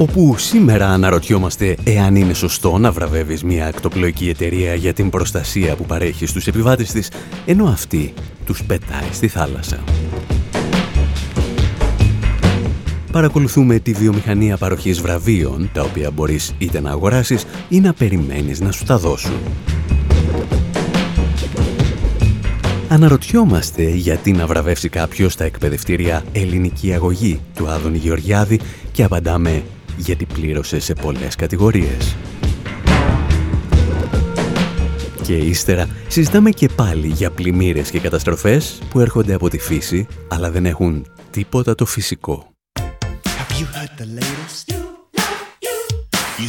Όπου σήμερα αναρωτιόμαστε εάν είναι σωστό να βραβεύεις μια ακτοπλοϊκή εταιρεία για την προστασία που παρέχει στους επιβάτες της, ενώ αυτή τους πετάει στη θάλασσα. Παρακολουθούμε τη βιομηχανία παροχής βραβείων, τα οποία μπορείς είτε να αγοράσεις ή να περιμένεις να σου τα δώσουν. Αναρωτιόμαστε γιατί να βραβεύσει κάποιος τα εκπαιδευτήρια ελληνική αγωγή του Άδωνη Γεωργιάδη και απαντάμε γιατί πλήρωσε σε πολλές κατηγορίες. Και ύστερα συζητάμε και πάλι για πλημμύρες και καταστροφές που έρχονται από τη φύση, αλλά δεν έχουν τίποτα το φυσικό. Η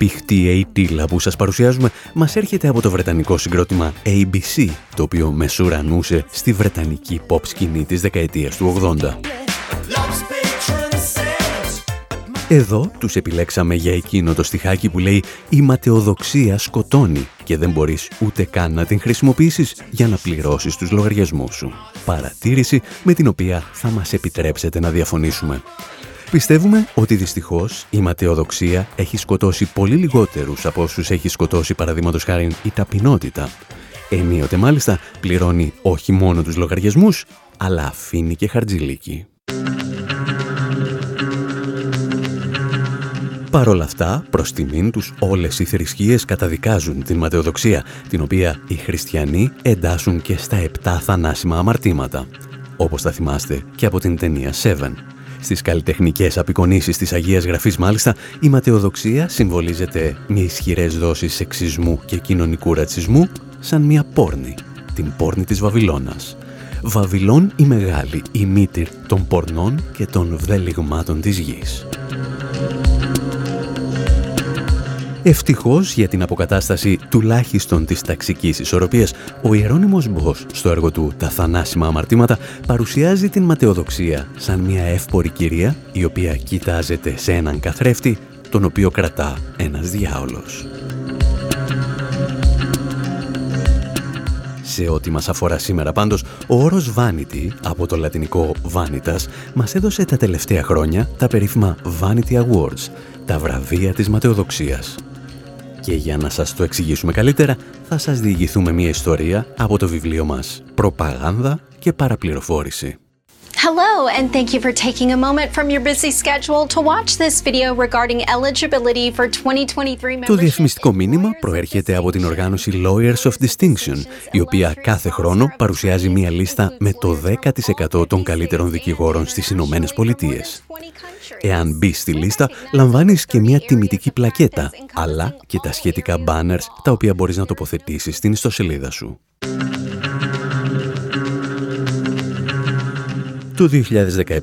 πηχτή αιτήλα που σας παρουσιάζουμε μας έρχεται από το βρετανικό συγκρότημα ABC, το οποίο μεσουρανούσε στη βρετανική pop σκηνή της δεκαετίας του 80. Εδώ τους επιλέξαμε για εκείνο το στιχάκι που λέει «Η ματαιοδοξία σκοτώνει και δεν μπορείς ούτε καν να την χρησιμοποιήσεις για να πληρώσεις τους λογαριασμούς σου». Παρατήρηση με την οποία θα μας επιτρέψετε να διαφωνήσουμε. Πιστεύουμε ότι δυστυχώς η ματαιοδοξία έχει σκοτώσει πολύ λιγότερους από όσους έχει σκοτώσει παραδείγματος χάρη η ταπεινότητα. Ενίοτε μάλιστα πληρώνει όχι μόνο τους λογαριασμούς, αλλά αφήνει και χαρτζηλίκι. Παρ' όλα αυτά, προς τιμήν τους όλες οι θρησκείες καταδικάζουν την ματαιοδοξία, την οποία οι χριστιανοί εντάσσουν και στα επτά θανάσιμα αμαρτήματα. Όπως θα θυμάστε και από την ταινία Seven. Στις καλλιτεχνικές απεικονίσεις της Αγίας Γραφής μάλιστα, η ματαιοδοξία συμβολίζεται με ισχυρές δόσεις σεξισμού και κοινωνικού ρατσισμού σαν μια πόρνη, την πόρνη της Βαβυλώνας. Βαβυλών η μεγάλη, η μήτυρ των πορνών και των βδέλιγμάτων της γης. Ευτυχώς για την αποκατάσταση τουλάχιστον της ταξικής ισορροπίας, ο Ιερώνυμος Μπος στο έργο του «Τα θανάσιμα αμαρτήματα» παρουσιάζει την ματαιοδοξία σαν μια εύπορη κυρία η οποία κοιτάζεται σε έναν καθρέφτη τον οποίο κρατά ένας διάολος. Σε ό,τι μας αφορά σήμερα πάντως, ο όρος vanity, από το λατινικό vanitas, μας έδωσε τα τελευταία χρόνια τα περίφημα Vanity Awards, τα βραβεία της ματαιοδοξίας. Και για να σας το εξηγήσουμε καλύτερα, θα σας διηγηθούμε μια ιστορία από το βιβλίο μας «Προπαγάνδα και παραπληροφόρηση». Hello, and thank you for taking a moment from your busy schedule to watch this video regarding eligibility for 2023 Το διαφημιστικό μήνυμα προέρχεται από την οργάνωση Lawyers of Distinction, η οποία κάθε χρόνο παρουσιάζει μία λίστα με το 10% των καλύτερων δικηγόρων στις Ηνωμένες Πολιτείες. Εάν μπει στη λίστα, λαμβάνεις και μια τιμητική πλακέτα, αλλά και τα σχετικά banners, τα οποία μπορείς να τοποθετήσεις στην ιστοσελίδα σου. Το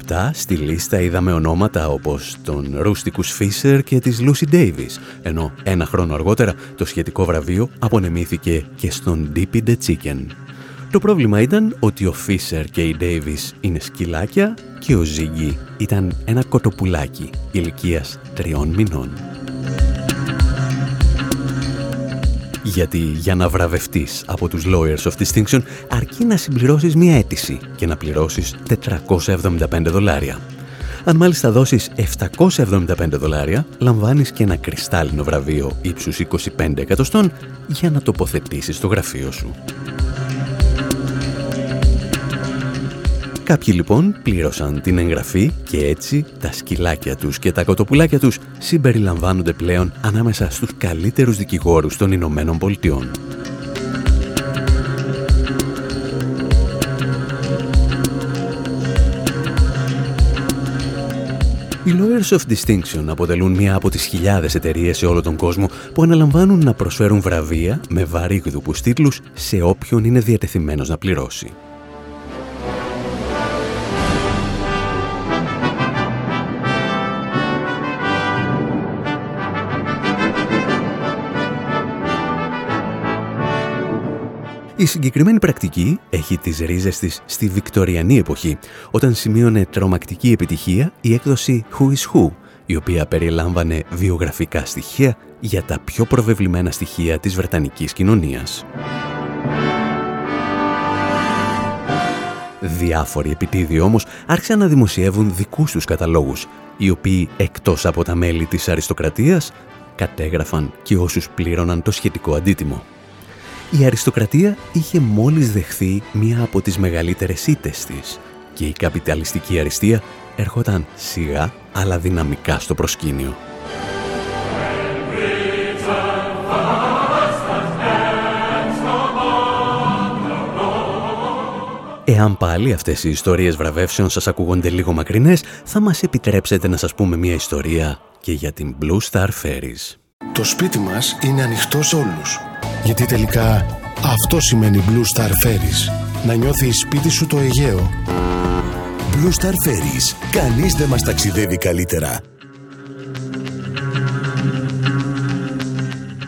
2017 στη λίστα είδαμε ονόματα όπως τον Ρούστικους Φίσερ και της Λούσι Ντέιβις, ενώ ένα χρόνο αργότερα το σχετικό βραβείο απονεμήθηκε και στον Dippy the Chicken. Το πρόβλημα ήταν ότι ο Φίσερ και η Ντέιβις είναι σκυλάκια και ο Ζίγκη ήταν ένα κοτοπουλάκι ηλικίας τριών μηνών. Γιατί για να βραβευτείς από τους Lawyers of Distinction αρκεί να συμπληρώσεις μία αίτηση και να πληρώσεις 475 δολάρια. Αν μάλιστα δώσεις 775 δολάρια, λαμβάνεις και ένα κρυστάλλινο βραβείο ύψους 25 εκατοστών για να τοποθετήσεις στο γραφείο σου. Κάποιοι λοιπόν πλήρωσαν την εγγραφή και έτσι τα σκυλάκια τους και τα κοτοπουλάκια τους συμπεριλαμβάνονται πλέον ανάμεσα στους καλύτερους δικηγόρους των Ηνωμένων Πολιτειών. Οι Lawyers of Distinction αποτελούν μία από τις χιλιάδες εταιρείες σε όλο τον κόσμο που αναλαμβάνουν να προσφέρουν βραβεία με βαρύγδουπους τίτλους σε όποιον είναι διατεθειμένος να πληρώσει. Η συγκεκριμένη πρακτική έχει τις ρίζες της στη Βικτοριανή εποχή, όταν σημείωνε τρομακτική επιτυχία η έκδοση Who is Who, η οποία περιλάμβανε βιογραφικά στοιχεία για τα πιο προβεβλημένα στοιχεία της Βρετανικής κοινωνίας. Διάφοροι επιτίδιοι όμως άρχισαν να δημοσιεύουν δικούς τους καταλόγους, οι οποίοι εκτός από τα μέλη της αριστοκρατίας κατέγραφαν και όσους πλήρωναν το σχετικό αντίτιμο η αριστοκρατία είχε μόλις δεχθεί μία από τις μεγαλύτερες ήττες της και η καπιταλιστική αριστεία έρχονταν σιγά αλλά δυναμικά στο προσκήνιο. Εάν πάλι αυτές οι ιστορίες βραβεύσεων σας ακούγονται λίγο μακρινές, θα μας επιτρέψετε να σας πούμε μια ιστορία και για την Blue Star Ferries. Το σπίτι μας είναι ανοιχτό σε όλους. Γιατί τελικά αυτό σημαίνει Blue Star Ferries. Να νιώθει σπίτι σου το Αιγαίο. Blue Star Ferries. Κανείς δεν μας ταξιδεύει καλύτερα.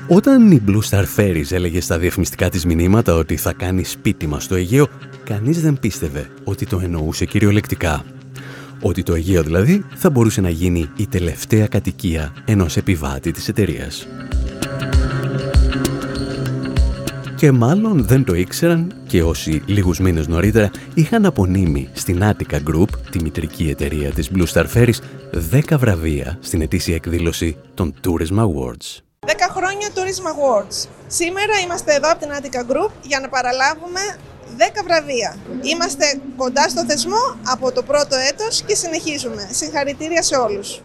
Όταν η Blue Star Ferries έλεγε στα διαφημιστικά της μηνύματα ότι θα κάνει σπίτι μας στο Αιγαίο, κανείς δεν πίστευε ότι το εννοούσε κυριολεκτικά. Ότι το Αιγαίο δηλαδή θα μπορούσε να γίνει η τελευταία κατοικία ενός επιβάτη της εταιρείας. Και μάλλον δεν το ήξεραν και όσοι λίγους μήνες νωρίτερα είχαν απονείμει στην Attica Group, τη μητρική εταιρεία της Blue Star Ferries, 10 βραβεία στην ετήσια εκδήλωση των Tourism Awards. 10 χρόνια Tourism Awards. Σήμερα είμαστε εδώ από την Attica Group για να παραλάβουμε 10 βραβεία. Είμαστε κοντά στο θεσμό από το πρώτο έτος και συνεχίζουμε. Συγχαρητήρια σε όλους.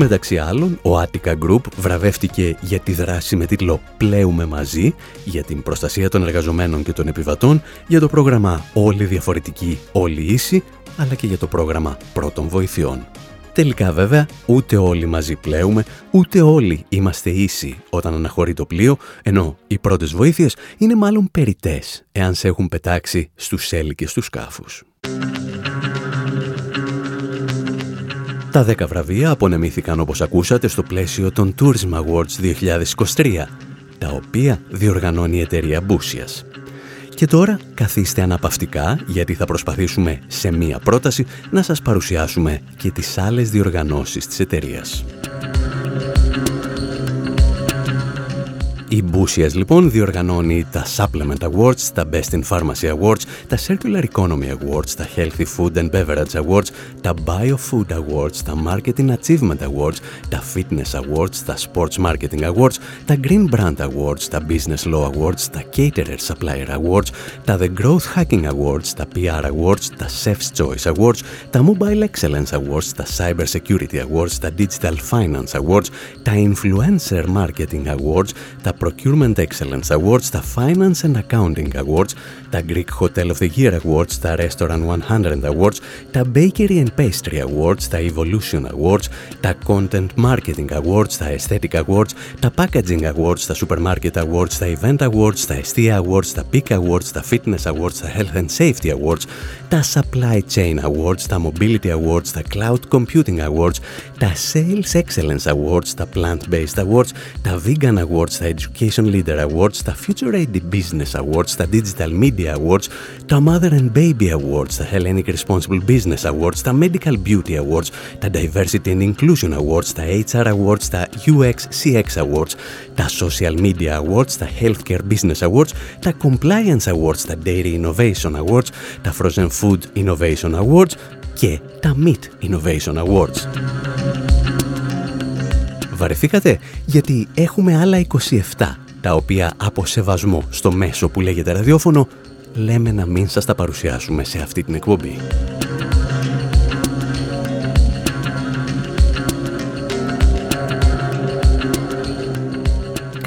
Μεταξύ άλλων, ο Attica Group βραβεύτηκε για τη δράση με τίτλο «Πλέουμε μαζί», για την προστασία των εργαζομένων και των επιβατών, για το πρόγραμμα «Όλοι διαφορετικοί, όλοι ίσοι», αλλά και για το πρόγραμμα πρώτων βοηθειών. Τελικά βέβαια, ούτε όλοι μαζί πλέουμε, ούτε όλοι είμαστε ίσοι όταν αναχωρεί το πλοίο, ενώ οι πρώτες βοήθειες είναι μάλλον περιτές, εάν σε έχουν πετάξει στους έλικες του σκάφους. Τα 10 βραβεία απονεμήθηκαν όπως ακούσατε στο πλαίσιο των Tourism Awards 2023, τα οποία διοργανώνει η εταιρεία Μπούσιας. Και τώρα καθίστε αναπαυτικά γιατί θα προσπαθήσουμε σε μία πρόταση να σας παρουσιάσουμε και τις άλλες διοργανώσεις της εταιρείας. Η Μπούσιας λοιπόν διοργανώνει τα Supplement Awards, τα Best in Pharmacy Awards, τα Circular Economy Awards, τα Healthy Food and Beverage Awards, τα Biofood Awards, τα Marketing Achievement Awards, τα Fitness Awards, τα Sports Marketing Awards, τα Green Brand Awards, τα Business Law Awards, τα Caterer Supplier Awards, τα The Growth Hacking Awards, τα PR Awards, τα Chef's Choice Awards, τα Mobile Excellence Awards, τα Cyber Security Awards, τα Digital Finance Awards, τα Influencer Marketing Awards, τα Procurement Excellence Awards, τα Finance and Accounting Awards, τα Greek Hotel of the Year Awards, τα Restaurant 100 Awards, τα Bakery and Pastry Awards, τα Evolution Awards, τα Content Marketing Awards, τα Aesthetic Awards, τα Packaging Awards, τα Supermarket Awards, τα Event Awards, τα Estia Awards, τα Peak Awards, τα Fitness Awards, τα Health and Safety Awards, τα Supply Chain Awards, τα Mobility Awards, τα Cloud Computing Awards, τα Sales Excellence Awards, τα Plant-Based Awards, τα Vegan Awards, τα Education Leader Awards, τα Future Ready Business Awards, τα Digital Media Awards, τα Mother and Baby Awards, τα Hellenic Responsible Business Awards, τα Medical Beauty Awards, τα Diversity and Inclusion Awards, τα HR Awards, τα UX CX Awards, τα Social Media Awards, τα Healthcare Business Awards, τα Compliance Awards, τα Dairy Innovation Awards, τα Frozen Food Innovation Awards και τα Meat Innovation Awards. Βαρεθήκατε; Γιατί έχουμε άλλα 27 τα οποία από σεβασμό στο μέσο που λέγεται ραδιόφωνο λέμε να μην σας τα παρουσιάσουμε σε αυτή την εκπομπή.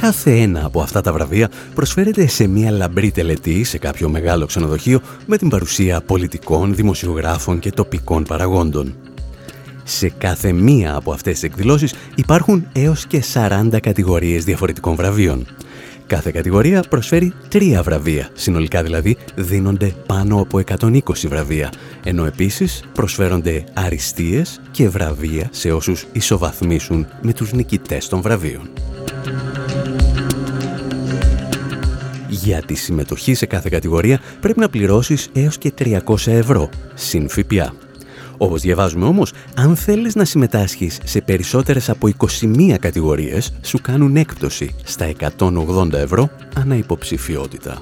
Κάθε ένα από αυτά τα βραβεία προσφέρεται σε μια λαμπρή τελετή σε κάποιο μεγάλο ξενοδοχείο με την παρουσία πολιτικών, δημοσιογράφων και τοπικών παραγόντων. Σε κάθε μία από αυτές τις εκδηλώσεις υπάρχουν έως και 40 κατηγορίες διαφορετικών βραβείων. Κάθε κατηγορία προσφέρει τρία βραβεία, συνολικά δηλαδή δίνονται πάνω από 120 βραβεία, ενώ επίσης προσφέρονται αριστείες και βραβεία σε όσους ισοβαθμίσουν με τους νικητές των βραβείων. Για τη συμμετοχή σε κάθε κατηγορία πρέπει να πληρώσεις έως και 300 ευρώ, συν ΦΠΑ. Όπως διαβάζουμε όμως, αν θέλεις να συμμετάσχεις σε περισσότερες από 21 κατηγορίες, σου κάνουν έκπτωση στα 180 ευρώ ανά υποψηφιότητα.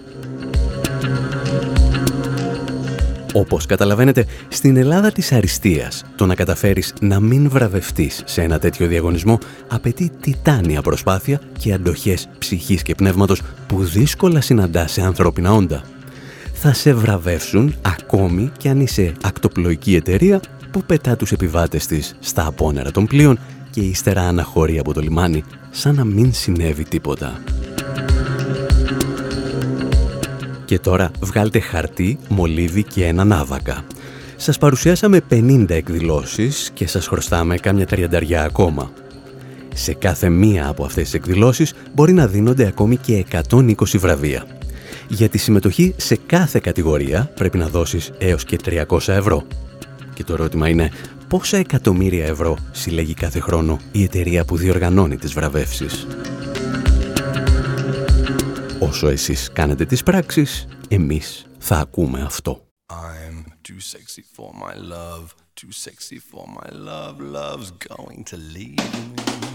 Όπως καταλαβαίνετε, στην Ελλάδα της αριστείας, το να καταφέρεις να μην βραβευτείς σε ένα τέτοιο διαγωνισμό απαιτεί τιτάνια προσπάθεια και αντοχές ψυχής και πνεύματος που δύσκολα συναντά σε ανθρώπινα όντα. Θα σε βραβεύσουν ακόμη και αν είσαι ακτοπλοϊκή εταιρεία που πετά τους επιβάτες της στα απόνερα των πλοίων και ύστερα αναχωρεί από το λιμάνι σαν να μην συνέβη τίποτα. Και τώρα βγάλτε χαρτί, μολύβι και ένα ναύακα. Σας παρουσιάσαμε 50 εκδηλώσεις και σας χρωστάμε κάμια τριανταριά ακόμα. Σε κάθε μία από αυτές τις εκδηλώσεις μπορεί να δίνονται ακόμη και 120 βραβεία. Για τη συμμετοχή σε κάθε κατηγορία πρέπει να δώσεις έως και 300 ευρώ. Και το ερώτημα είναι πόσα εκατομμύρια ευρώ συλλέγει κάθε χρόνο η εταιρεία που διοργανώνει τις βραβεύσεις; Όσο εσείς κάνετε τις πράξεις, εμείς θα ακούμε αυτό. I'm too sexy for my love, too sexy for my love, love's going to leave me.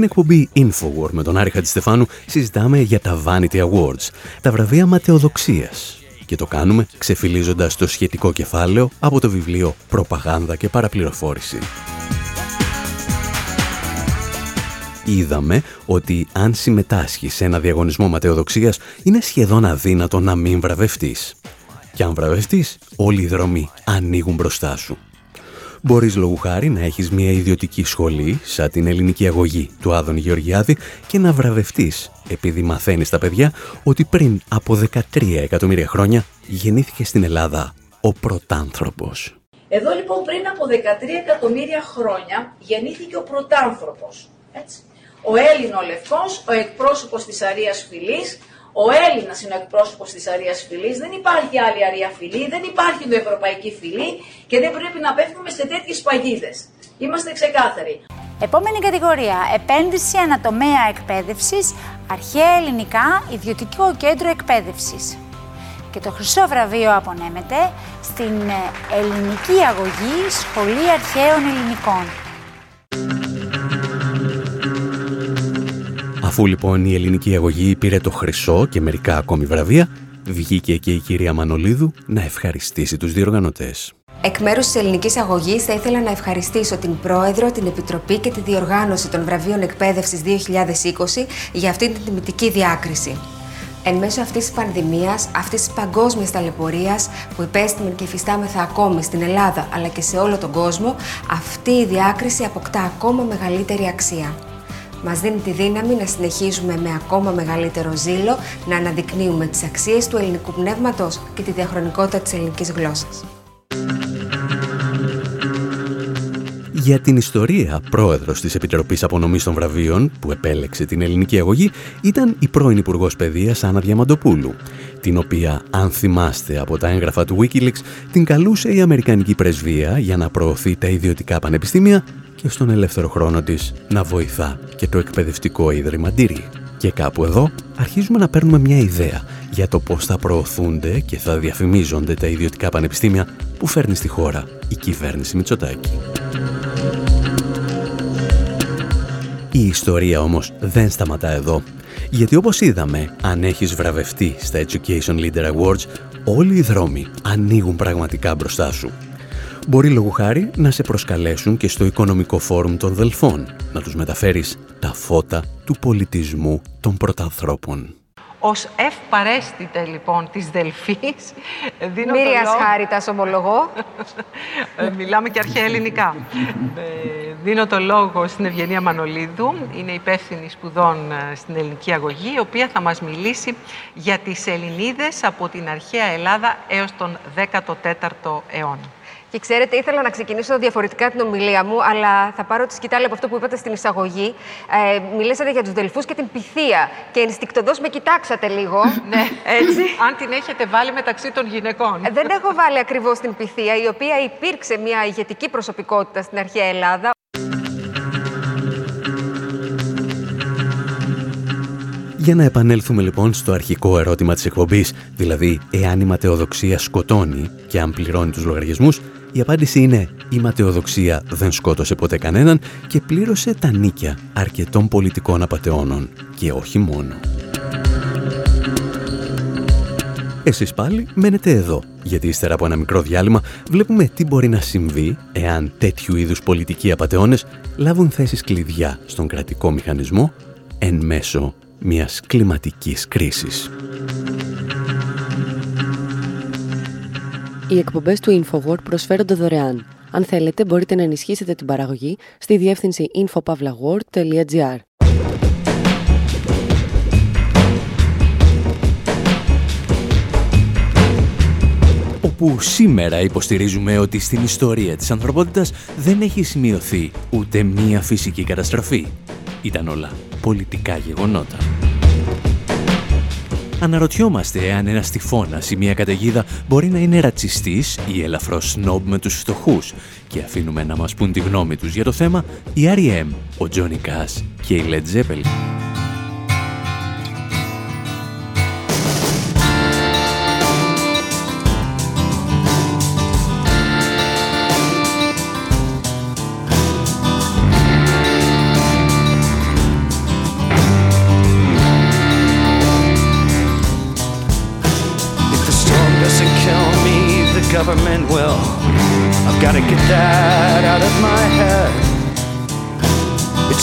Στην εκπομπή Infowar με τον Άρη Χατζηστεφάνου συζητάμε για τα Vanity Awards, τα βραβεία ματαιοδοξίας. Και το κάνουμε ξεφυλίζοντας το σχετικό κεφάλαιο από το βιβλίο «Προπαγάνδα και παραπληροφόρηση». Είδαμε ότι αν συμμετάσχει σε ένα διαγωνισμό ματαιοδοξίας είναι σχεδόν αδύνατο να μην βραβευτείς. Και αν βραβευτείς, όλοι οι δρόμοι ανοίγουν μπροστά σου. Μπορείς λόγου χάρη να έχεις μια ιδιωτική σχολή, σαν την ελληνική αγωγή του Άδων Γεωργιάδη και να βραβευτείς, επειδή μαθαίνεις τα παιδιά ότι πριν από 13 εκατομμύρια χρόνια γεννήθηκε στην Ελλάδα ο πρωτάνθρωπος. Εδώ λοιπόν πριν από 13 εκατομμύρια χρόνια γεννήθηκε ο πρωτάνθρωπος. Έτσι. Ο Έλληνο Λευκός, ο εκπρόσωπος της Αρίας Φυλής, ο Έλληνας είναι ο εκπρόσωπος της Αρίας Φυλή, δεν υπάρχει άλλη Αρία Φυλή, δεν υπάρχει Ευρωπαϊκή Φυλή και δεν πρέπει να πέφτουμε σε τέτοιες παγίδες. Είμαστε ξεκάθαροι. Επόμενη κατηγορία. Επένδυση ανατομέα εκπαίδευσης, αρχαία ελληνικά, ιδιωτικό κέντρο εκπαίδευσης. Και το χρυσό βραβείο απονέμεται στην ελληνική αγωγή Σχολή Αρχαίων Ελληνικών. Αφού λοιπόν η ελληνική αγωγή πήρε το χρυσό και μερικά ακόμη βραβεία, βγήκε και η κυρία Μανολίδου να ευχαριστήσει τους διοργανωτές. Εκ μέρους της ελληνικής αγωγής θα ήθελα να ευχαριστήσω την Πρόεδρο, την Επιτροπή και τη διοργάνωση των βραβείων εκπαίδευσης 2020 για αυτή την τιμητική διάκριση. Εν μέσω αυτής της πανδημίας, αυτής της παγκόσμιας ταλαιπωρίας που υπέστημεν και υφιστάμεθα ακόμη στην Ελλάδα αλλά και σε όλο τον κόσμο, αυτή η διάκριση αποκτά ακόμα μεγαλύτερη αξία μας δίνει τη δύναμη να συνεχίζουμε με ακόμα μεγαλύτερο ζήλο να αναδεικνύουμε τις αξίες του ελληνικού πνεύματος και τη διαχρονικότητα της ελληνικής γλώσσας. Για την ιστορία, πρόεδρος της Επιτροπής Απονομής των Βραβείων, που επέλεξε την ελληνική αγωγή, ήταν η πρώην Υπουργός Παιδείας Άννα Διαμαντοπούλου, την οποία, αν θυμάστε από τα έγγραφα του Wikileaks, την καλούσε η Αμερικανική Πρεσβεία για να προωθεί τα ιδιωτικά πανεπιστήμια και στον ελεύθερο χρόνο της να βοηθά και το εκπαιδευτικό ίδρυμα Ντύρι. Και κάπου εδώ αρχίζουμε να παίρνουμε μια ιδέα για το πώς θα προωθούνται και θα διαφημίζονται τα ιδιωτικά πανεπιστήμια που φέρνει στη χώρα η κυβέρνηση Μητσοτάκη. Η ιστορία όμως δεν σταματά εδώ. Γιατί όπως είδαμε, αν έχεις βραβευτεί στα Education Leader Awards, όλοι οι δρόμοι ανοίγουν πραγματικά μπροστά σου μπορεί λόγου χάρη να σε προσκαλέσουν και στο Οικονομικό Φόρουμ των Δελφών, να τους μεταφέρεις τα φώτα του πολιτισμού των πρωτανθρώπων. Ως ευπαρέστητε λοιπόν της Δελφής δίνω Μύριας λόγο... χάριτας ομολογώ. Ε, μιλάμε και αρχαία ελληνικά. Ε, δίνω το λόγο στην Ευγενία Μανολίδου, είναι υπεύθυνη σπουδών ε, στην ελληνική αγωγή, η οποία θα μας μιλήσει για τις Ελληνίδες από την αρχαία Ελλάδα έως τον 14ο αιώνα. Και ξέρετε, ήθελα να ξεκινήσω διαφορετικά την ομιλία μου, αλλά θα πάρω τη σκητάλη από αυτό που είπατε στην εισαγωγή. Ε, μιλήσατε για τους Δελφούς και την πυθία. Και ενστικτοδός με κοιτάξατε λίγο. ναι, έτσι. Αν την έχετε βάλει μεταξύ των γυναικών. Ε, δεν έχω βάλει ακριβώς την πυθία, η οποία υπήρξε μια ηγετική προσωπικότητα στην αρχαία Ελλάδα. Για να επανέλθουμε λοιπόν στο αρχικό ερώτημα της εκπομπής, δηλαδή εάν η ματαιοδοξία σκοτώνει και αν πληρώνει τους λογαριασμούς, η απάντηση είναι η ματαιοδοξία δεν σκότωσε ποτέ κανέναν και πλήρωσε τα νίκια αρκετών πολιτικών απαταιώνων και όχι μόνο. Εσείς πάλι μένετε εδώ, γιατί ύστερα από ένα μικρό διάλειμμα βλέπουμε τι μπορεί να συμβεί εάν τέτοιου είδους πολιτικοί απαταιώνες λάβουν θέσεις κλειδιά στον κρατικό μηχανισμό εν μέσω μιας κλιματικής κρίσης. Οι εκπομπές του InfoWord προσφέρονται δωρεάν. Αν θέλετε, μπορείτε να ενισχύσετε την παραγωγή στη διεύθυνση infopavlagor.gr. όπου σήμερα υποστηρίζουμε ότι στην ιστορία της ανθρωπότητας δεν έχει σημειωθεί ούτε μία φυσική καταστροφή. Ήταν όλα πολιτικά γεγονότα. Αναρωτιόμαστε αν ένας τυφώνας ή μια καταιγίδα μπορεί να είναι ρατσιστής ή ελαφρώς σνόμπ με τους φτωχούς και αφήνουμε να μας πούν τη γνώμη τους για το θέμα η R.E.M., ο Τζόνι Κάς και η Led Zeppelin.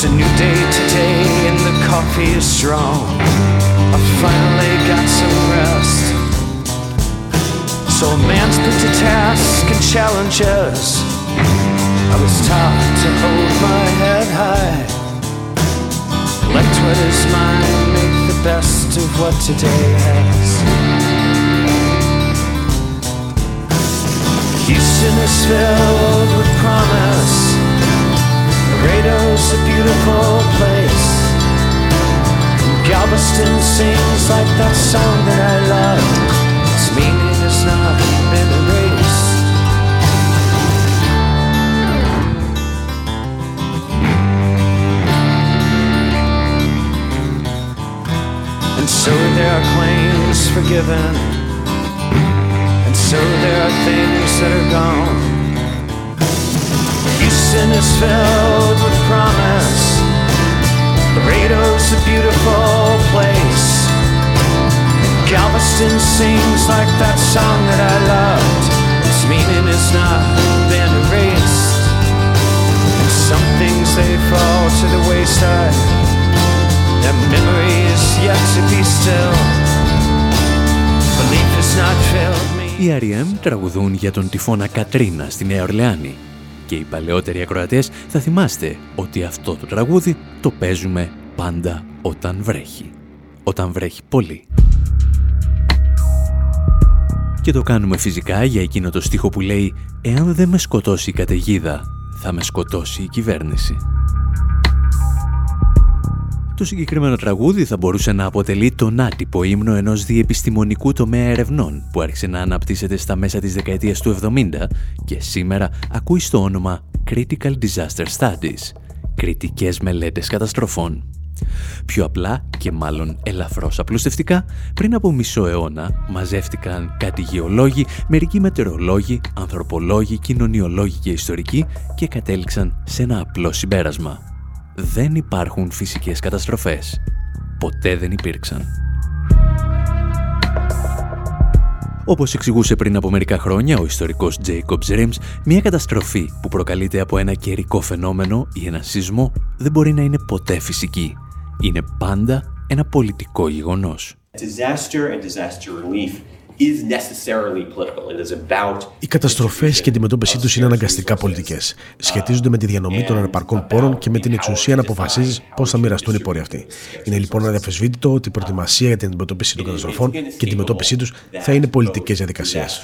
A new day today and the coffee is strong. I finally got some rest. So a man's put to task and challenges. I was taught to hold my head high. Let what is mine make the best of what today has. Houston is filled with promise. Laredo's a beautiful place. And Galveston sings like that song that I love. Its meaning has not been erased. And so there are claims forgiven. And so there are things that are gone. Houston is filled with promise. Laredo's a beautiful place. Galveston sings like that song that I loved. Its meaning has not been erased. And some things they fall to the wayside. Their memory is yet to be still. Belief has not failed me. Οι R.E.M. τραγουδούν για τον τυφώνα Κατρίνα στη Νέα Ορλεάνη και οι παλαιότεροι ακροατές θα θυμάστε ότι αυτό το τραγούδι το παίζουμε πάντα όταν βρέχει. Όταν βρέχει πολύ. Και το κάνουμε φυσικά για εκείνο το στίχο που λέει «Εάν δεν με σκοτώσει η καταιγίδα, θα με σκοτώσει η κυβέρνηση». Το συγκεκριμένο τραγούδι θα μπορούσε να αποτελεί τον άτυπο ύμνο ενός διεπιστημονικού τομέα ερευνών που άρχισε να αναπτύσσεται στα μέσα της δεκαετίας του 70 και σήμερα ακούει στο όνομα Critical Disaster Studies, κριτικές μελέτες καταστροφών. Πιο απλά και μάλλον ελαφρώς απλουστευτικά, πριν από μισό αιώνα μαζεύτηκαν κάτι γεωλόγοι, μερικοί μετεωρολόγοι, ανθρωπολόγοι, κοινωνιολόγοι και ιστορικοί και κατέληξαν σε ένα απλό συμπέρασμα δεν υπάρχουν φυσικές καταστροφές. Ποτέ δεν υπήρξαν. Όπως εξηγούσε πριν από μερικά χρόνια ο ιστορικός Jacob Rims, μια καταστροφή που προκαλείται από ένα καιρικό φαινόμενο ή ένα σεισμό δεν μπορεί να είναι ποτέ φυσική. Είναι πάντα ένα πολιτικό γεγονός. Disaster and disaster relief οι καταστροφές και η αντιμετώπιση τους είναι αναγκαστικά πολιτικές. Σχετίζονται με τη διανομή των ανεπαρκών πόρων και με την εξουσία να αποφασίζεις πώς θα μοιραστούν οι πόροι αυτοί. Είναι λοιπόν αδιαφεσβήτητο ότι η προετοιμασία για την αντιμετώπιση των καταστροφών και η αντιμετώπιση τους θα είναι πολιτικές διαδικασίες.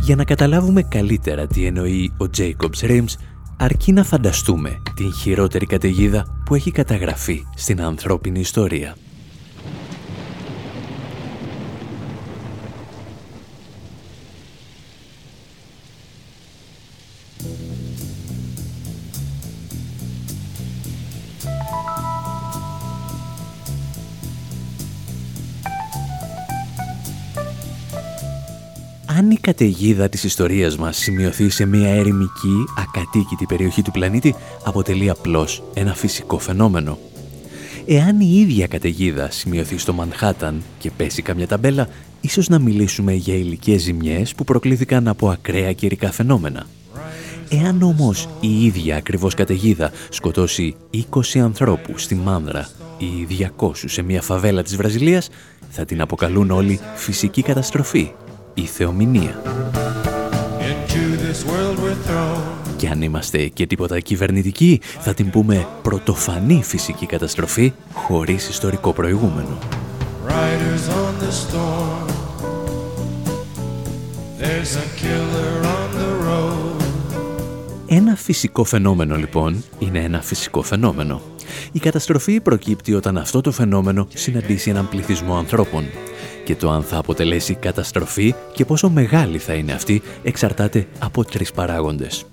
Για να καταλάβουμε καλύτερα τι εννοεί ο Jacobs Rims, αρκεί να φανταστούμε την χειρότερη καταιγίδα που έχει καταγραφεί στην ανθρώπινη ιστορία. Καταιγίδα της ιστορίας μας σημειωθεί σε μια ερημική, ακατοίκητη περιοχή του πλανήτη, αποτελεί απλώς ένα φυσικό φαινόμενο. Εάν η ίδια καταιγίδα σημειωθεί στο Μανχάταν και πέσει καμιά ταμπέλα, ίσως να μιλήσουμε για υλικές ζημιές που προκλήθηκαν από ακραία καιρικά φαινόμενα. Εάν όμως η ίδια ακριβώς καταιγίδα σκοτώσει 20 ανθρώπους στη Μάνδρα ή 200 σε μια φαβέλα της Βραζιλίας, θα την αποκαλούν όλοι φυσική καταστροφή η θεομηνία. Και αν είμαστε και τίποτα κυβερνητικοί, θα την πούμε πρωτοφανή φυσική καταστροφή χωρίς ιστορικό προηγούμενο. Ένα φυσικό φαινόμενο λοιπόν είναι ένα φυσικό φαινόμενο. Η καταστροφή προκύπτει όταν αυτό το φαινόμενο συναντήσει έναν πληθυσμό ανθρώπων και το αν θα αποτελέσει καταστροφή και πόσο μεγάλη θα είναι αυτή εξαρτάται από τρεις παράγοντες.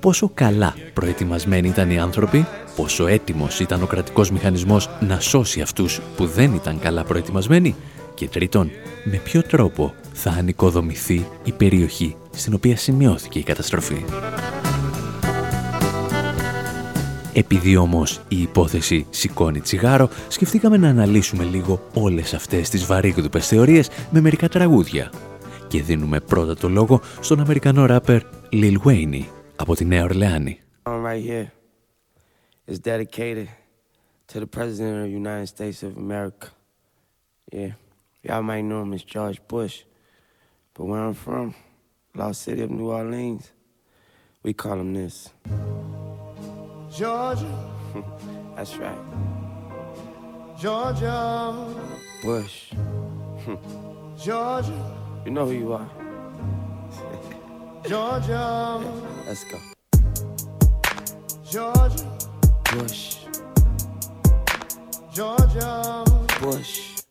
Πόσο καλά προετοιμασμένοι ήταν οι άνθρωποι, πόσο έτοιμος ήταν ο κρατικός μηχανισμός να σώσει αυτούς που δεν ήταν καλά προετοιμασμένοι και τρίτον, με ποιο τρόπο θα ανοικοδομηθεί η περιοχή στην οποία σημειώθηκε η καταστροφή. Επειδή όμως η υπόθεση σηκώνει τσιγάρο, σκεφτήκαμε να αναλύσουμε λίγο όλες αυτές τις βαρύγδουπες θεωρίες με μερικά τραγούδια. Και δίνουμε πρώτα το λόγο στον Αμερικανό ράπερ Lil Wayne από τη Νέα Ορλεάνη. Right here is dedicated to the President of the United States of America. Yeah, y'all might know him as George Bush, but where I'm from, Lost City of New Orleans, we call him this. Georgia. That's right. Georgia. Bush. Georgia. You know who you are. Georgia. Let's go. Georgia. Bush. Georgia. Bush.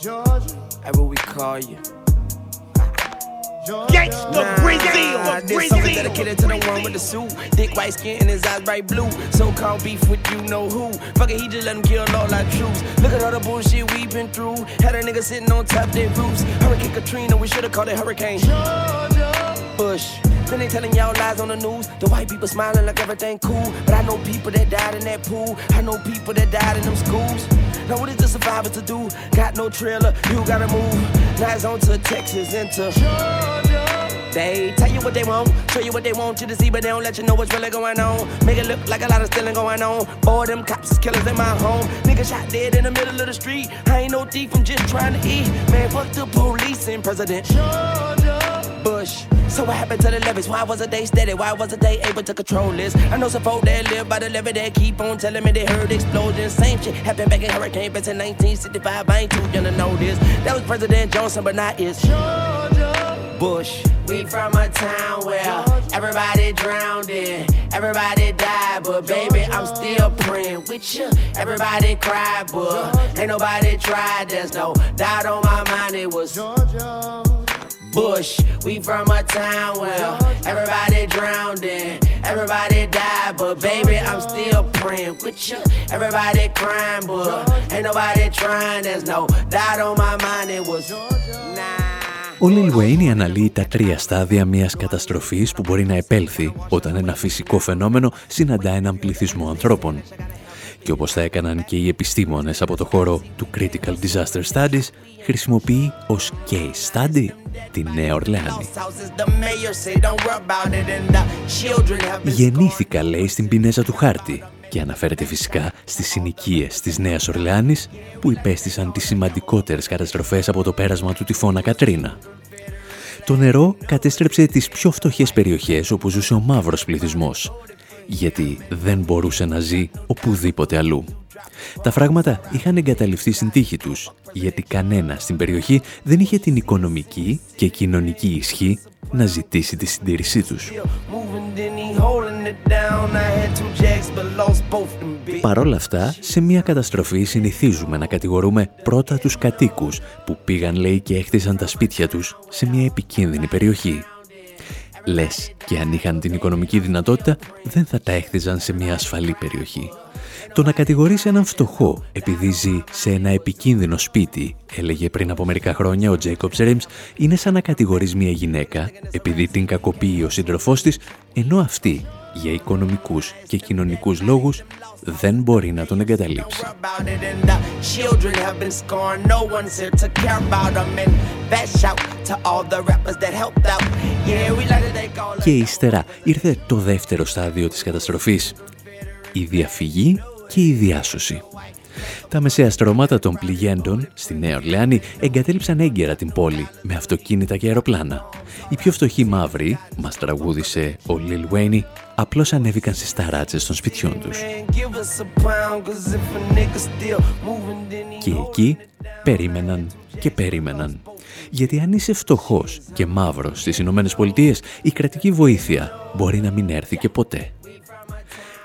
Georgia. That's what we call you. Gangsta Brazil, nah, this song dedicated to the one with the suit. Thick white skin and his eyes bright blue. So called beef with you know who. Fuck it, he just let him kill all our troops. Look at all the bullshit we been through. Had a nigga sitting on top their roofs. Hurricane Katrina, we should've called it Hurricane Georgia. Bush. Then they telling y'all lies on the news. The white people smiling like everything cool. But I know people that died in that pool. I know people that died in them schools. Now what is the survivor to do? Got no trailer, you gotta move. Now it's on to Texas into Georgia. They tell you what they want, show you what they want you to see, but they don't let you know what's really going on. Make it look like a lot of stealing going on. Boy, them cops is killers in my home. Nigga shot dead in the middle of the street. I ain't no thief, I'm just trying to eat. Man, fuck the police and President Georgia Bush. So what happened to the levees? Why wasn't they steady? Why wasn't they able to control this? I know some folk that live by the levee that keep on telling me they heard explosions. Same shit happened back in Hurricane Bets in 1965. I ain't too young to know this. That was President Johnson, but not it's Georgia Bush. We from a town where everybody drowned in, everybody died, but baby, I'm still praying with you. Everybody cried, but ain't nobody tried. There's no doubt on my mind. It was Georgia. Bush. We from a town where everybody drowned in, everybody died, but baby, I'm still praying with you. Everybody crying, but ain't nobody trying. There's no doubt on my mind. It was nah. Ο Lil Wayne αναλύει τα τρία στάδια μιας καταστροφής που μπορεί να επέλθει όταν ένα φυσικό φαινόμενο συναντά έναν πληθυσμό ανθρώπων. Και όπως θα έκαναν και οι επιστήμονες από το χώρο του Critical Disaster Studies, χρησιμοποιεί ως case study τη Νέα Ορλεάνη. Γεννήθηκα, λέει, στην πινέζα του χάρτη και αναφέρεται φυσικά στις συνοικίες της Νέας Ορλεάνης που υπέστησαν τις σημαντικότερες καταστροφές από το πέρασμα του τυφώνα Κατρίνα. Το νερό κατέστρεψε τις πιο φτωχές περιοχές όπου ζούσε ο μαύρος πληθυσμός, γιατί δεν μπορούσε να ζει οπουδήποτε αλλού. Τα φράγματα είχαν εγκαταλειφθεί στην τύχη τους, γιατί κανένα στην περιοχή δεν είχε την οικονομική και κοινωνική ισχύ να ζητήσει τη συντήρησή τους. Παρ' όλα αυτά, σε μια καταστροφή συνηθίζουμε να κατηγορούμε πρώτα τους κατοίκους που πήγαν λέει και έχτισαν τα σπίτια τους σε μια επικίνδυνη περιοχή. Λες και αν είχαν την οικονομική δυνατότητα δεν θα τα έχτιζαν σε μια ασφαλή περιοχή. Το να κατηγορήσει έναν φτωχό επειδή ζει σε ένα επικίνδυνο σπίτι, έλεγε πριν από μερικά χρόνια ο Τζέικοπ Ρίμς, είναι σαν να κατηγορείς μια γυναίκα επειδή την κακοποιεί ο σύντροφός της, ενώ αυτή για οικονομικούς και κοινωνικούς λόγους δεν μπορεί να τον εγκαταλείψει. Και ύστερα ήρθε το δεύτερο στάδιο της καταστροφής. Η διαφυγή και η διάσωση. Τα μεσαία στρώματα των πληγέντων στη Νέα Ορλεάνη εγκατέλειψαν έγκαιρα την πόλη με αυτοκίνητα και αεροπλάνα. Οι πιο φτωχοί μαύροι, μας τραγούδισε ο Λιλ Βέινι, απλώς ανέβηκαν στις ταράτσες των σπιτιών τους. Και εκεί περίμεναν και περίμεναν. Γιατί αν είσαι φτωχός και μαύρος στις Ηνωμένες Πολιτείες, η κρατική βοήθεια μπορεί να μην έρθει και ποτέ.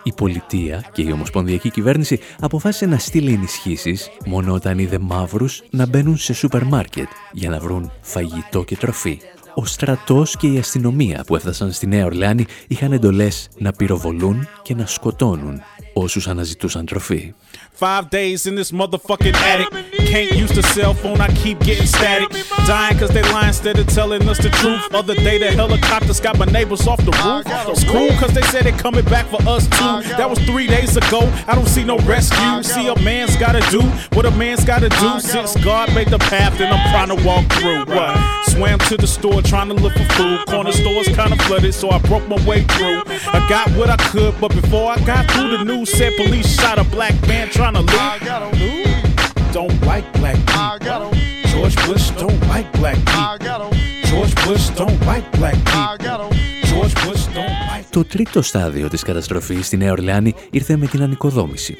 Η πολιτεία και η ομοσπονδιακή κυβέρνηση αποφάσισε να στείλει ενισχύσεις μόνο όταν είδε μαύρους να μπαίνουν σε σούπερ μάρκετ για να βρουν φαγητό και τροφή. Ο στρατός και η αστυνομία που έφτασαν στη Νέα Ορλεάνη είχαν εντολές να πυροβολούν και να σκοτώνουν όσους αναζητούσαν τροφή. Five days in this motherfucking attic. Can't use the cell phone, I keep getting static. Dying cause they lie instead of telling us the truth. Other day the helicopters got my neighbors off the roof. It's cool cause they said they coming back for us too. That was three days ago. I don't see no rescue. See a man's gotta do what a man's gotta do. Since God made the path, then I'm trying to walk through. What? Swam to the store trying to look for food. Corner stores kinda flooded, so I broke my way through. I got what I could, but before I got through, the news said police shot a black man trying to loot. Don't like black people. George Bush don't like black people. George Bush don't like black people. George Bush don't like Το τρίτο στάδιο της καταστροφής στη Νέα Ορλεάνη ήρθε με την ανοικοδόμηση.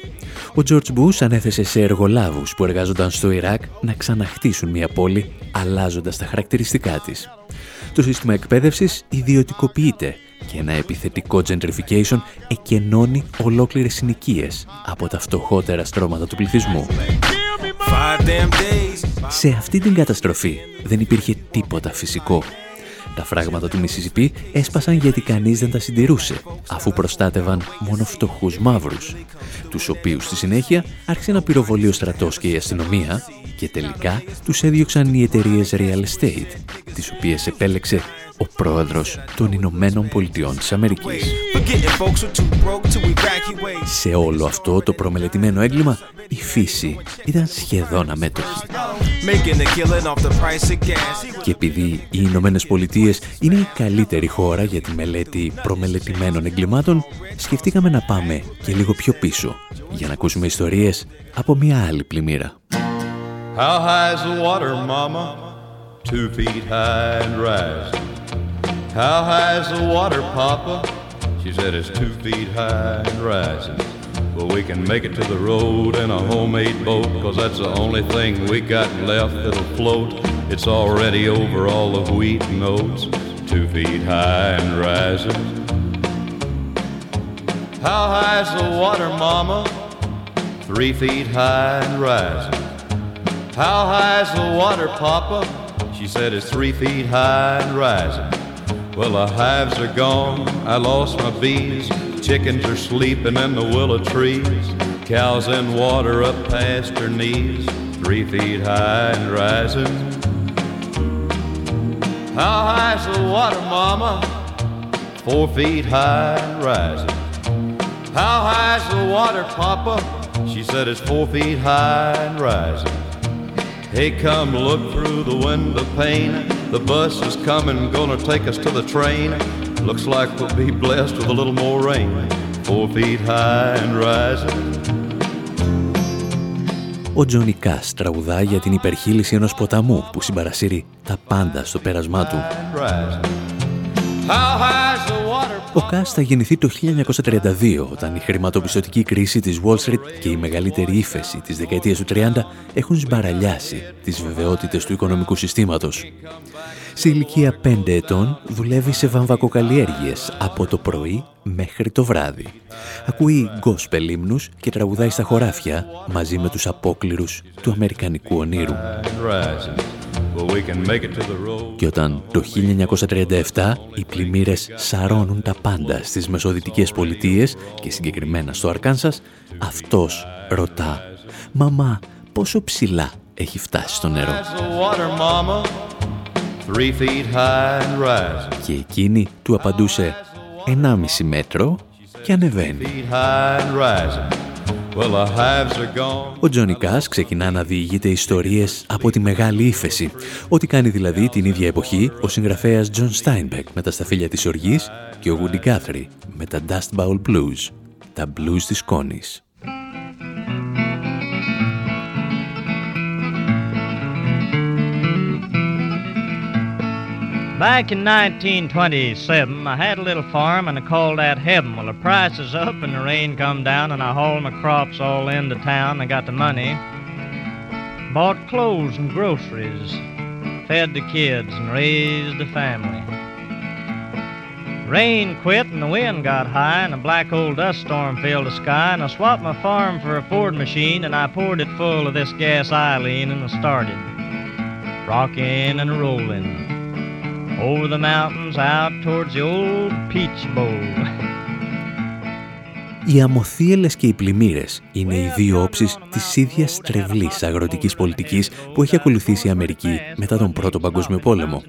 Ο George Bush ανέθεσε σε εργολάβους που εργάζονταν στο Ιράκ να ξαναχτίσουν μια πόλη αλλάζοντας τα χαρακτηριστικά της. Το σύστημα εκπαίδευσης ιδιωτικοποιείται και ένα επιθετικό gentrification εκενώνει ολόκληρες συνοικίες από τα φτωχότερα στρώματα του πληθυσμού. Σε αυτή την καταστροφή δεν υπήρχε τίποτα φυσικό. Τα φράγματα του Μισισιπή έσπασαν γιατί κανείς δεν τα συντηρούσε, αφού προστάτευαν μόνο φτωχούς μαύρους, τους οποίους στη συνέχεια άρχισε να πυροβολεί ο στρατός και η αστυνομία και τελικά τους έδιωξαν οι εταιρείες real estate, τις οποίες επέλεξε ο πρόεδρος των Ηνωμένων Πολιτειών της Αμερικής. Σε όλο αυτό το προμελετημένο έγκλημα, η φύση ήταν σχεδόν αμέτωχη. Και επειδή οι Ηνωμένες Πολιτείες είναι η καλύτερη χώρα για τη μελέτη προμελετημένων εγκλημάτων, σκεφτήκαμε να πάμε και λίγο πιο πίσω για να ακούσουμε ιστορίες από μια άλλη πλημμύρα. How high is the water, mama? Two feet high and rising. How high is the water, papa? She said it's two feet high and rising. Well, we can make it to the road in a homemade boat, cause that's the only thing we got left that'll float. It's already over all the wheat and oats, two feet high and rising. How high's the water, mama? Three feet high and rising. How high's the water, Papa? She said it's three feet high and rising. Well, the hives are gone, I lost my bees. Chickens are sleeping in the willow trees. Cows in water up past her knees, three feet high and rising. How high's the water, Mama? Four feet high and rising. How high's the water, Papa? She said it's four feet high and rising. Hey, come look through the window pane. The bus is coming, gonna take us to the train. Looks like we'll be blessed with a little more rain. Four feet high and rising. Ο Τζόνι Κάς τραγουδά για την υπερχείληση ενός ποταμού που συμπαρασύρει τα πάντα στο πέρασμά του. Ο Κάς θα γεννηθεί το 1932 όταν η χρηματοπιστωτική κρίση της Wall Street και η μεγαλύτερη ύφεση της δεκαετίας του 30 έχουν σμπαραλιάσει τις βεβαιότητες του οικονομικού συστήματος. Σε ηλικία 5 ετών δουλεύει σε βαμβακοκαλλιέργειες από το πρωί μέχρι το βράδυ. Ακούει γκόσπελ ύμνους και τραγουδάει στα χωράφια μαζί με τους απόκληρους του Αμερικανικού ονείρου. Και όταν το 1937 οι πλημμύρες σαρώνουν τα πάντα στις μεσοδυτικές πολιτείες και συγκεκριμένα στο Αρκάνσας, αυτός ρωτά «Μαμά, πόσο ψηλά έχει φτάσει το νερό» και εκείνη του απαντούσε «1,5 μέτρο και ανεβαίνει». Ο Τζόνι Κας ξεκινά να διηγείται ιστορίες από τη Μεγάλη Ύφεση, ό,τι κάνει δηλαδή την ίδια εποχή ο συγγραφέας Τζον Στάινμπεκ με τα Σταφύλια της Οργής και ο Woody Guthrie με τα Dust Bowl Blues, τα blues της Κόνης. Back in 1927, I had a little farm and I called that heaven. Well, the price is up and the rain come down and I hauled my crops all into town. I got the money, bought clothes and groceries, fed the kids and raised the family. Rain quit and the wind got high and a black old dust storm filled the sky and I swapped my farm for a Ford machine and I poured it full of this gas Eileen and I started rocking and rolling over the mountains out towards the old Peach Bowl. Οι αμοθίελες και οι πλημμύρες είναι οι δύο όψεις της ίδιας τρευλής αγροτικής πολιτικής που έχει ακολουθήσει η Αμερική μετά τον Πρώτο Παγκόσμιο Πόλεμο.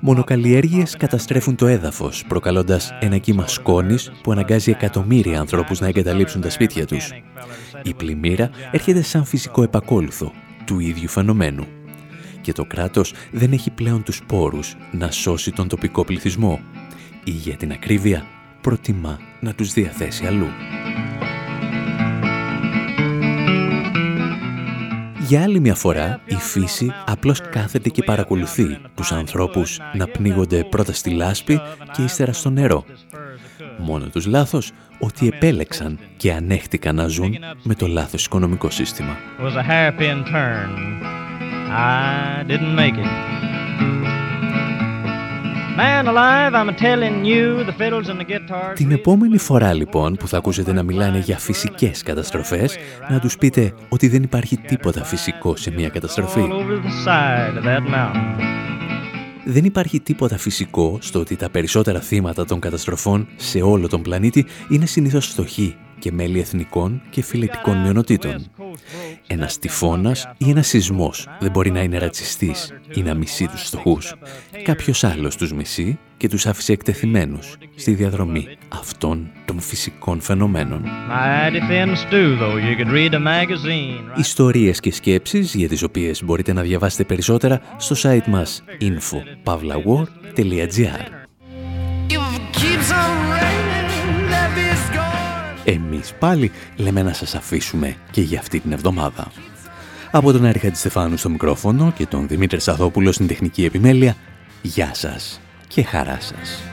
Μονοκαλλιέργειες καταστρέφουν το έδαφος, προκαλώντας ένα κύμα σκόνης που αναγκάζει εκατομμύρια ανθρώπους να εγκαταλείψουν τα σπίτια τους. Η πλημμύρα έρχεται σαν φυσικό επακόλουθο του ίδιου φαινομένου. Και το κράτος δεν έχει πλέον τους πόρους να σώσει τον τοπικό πληθυσμό ή για την ακρίβεια προτιμά να τους διαθέσει αλλού. Για άλλη μια φορά, η φύση απλώς κάθεται και παρακολουθεί τους ανθρώπους να πνίγονται πρώτα στη λάσπη και ύστερα στο νερό. Μόνο τους λάθος ότι επέλεξαν και ανέχτηκαν να ζουν με το λάθος οικονομικό σύστημα. Την επόμενη φορά λοιπόν που θα ακούσετε να μιλάνε για φυσικές καταστροφές, να τους πείτε ότι δεν υπάρχει τίποτα φυσικό σε μια καταστροφή. Δεν υπάρχει τίποτα φυσικό στο ότι τα περισσότερα θύματα των καταστροφών σε όλο τον πλανήτη είναι συνήθως φτωχοί και μέλη εθνικών και φιλετικών μειονοτήτων. Ένας τυφώνας ή ένας σεισμός δεν μπορεί να είναι ρατσιστής ή να μισεί τους φτωχούς. Κάποιος άλλος τους μισεί και τους άφησε εκτεθειμένους στη διαδρομή αυτών των φυσικών φαινομένων. Ιστορίες και σκέψεις για τις οποίες μπορείτε να διαβάσετε περισσότερα στο site μας info.pavlawar.gr Εμείς πάλι λέμε να σας αφήσουμε και για αυτή την εβδομάδα. Από τον Άρη Στεφάνου στο μικρόφωνο και τον Δημήτρη Σαθόπουλο στην τεχνική επιμέλεια, γεια σας και χαρά σας.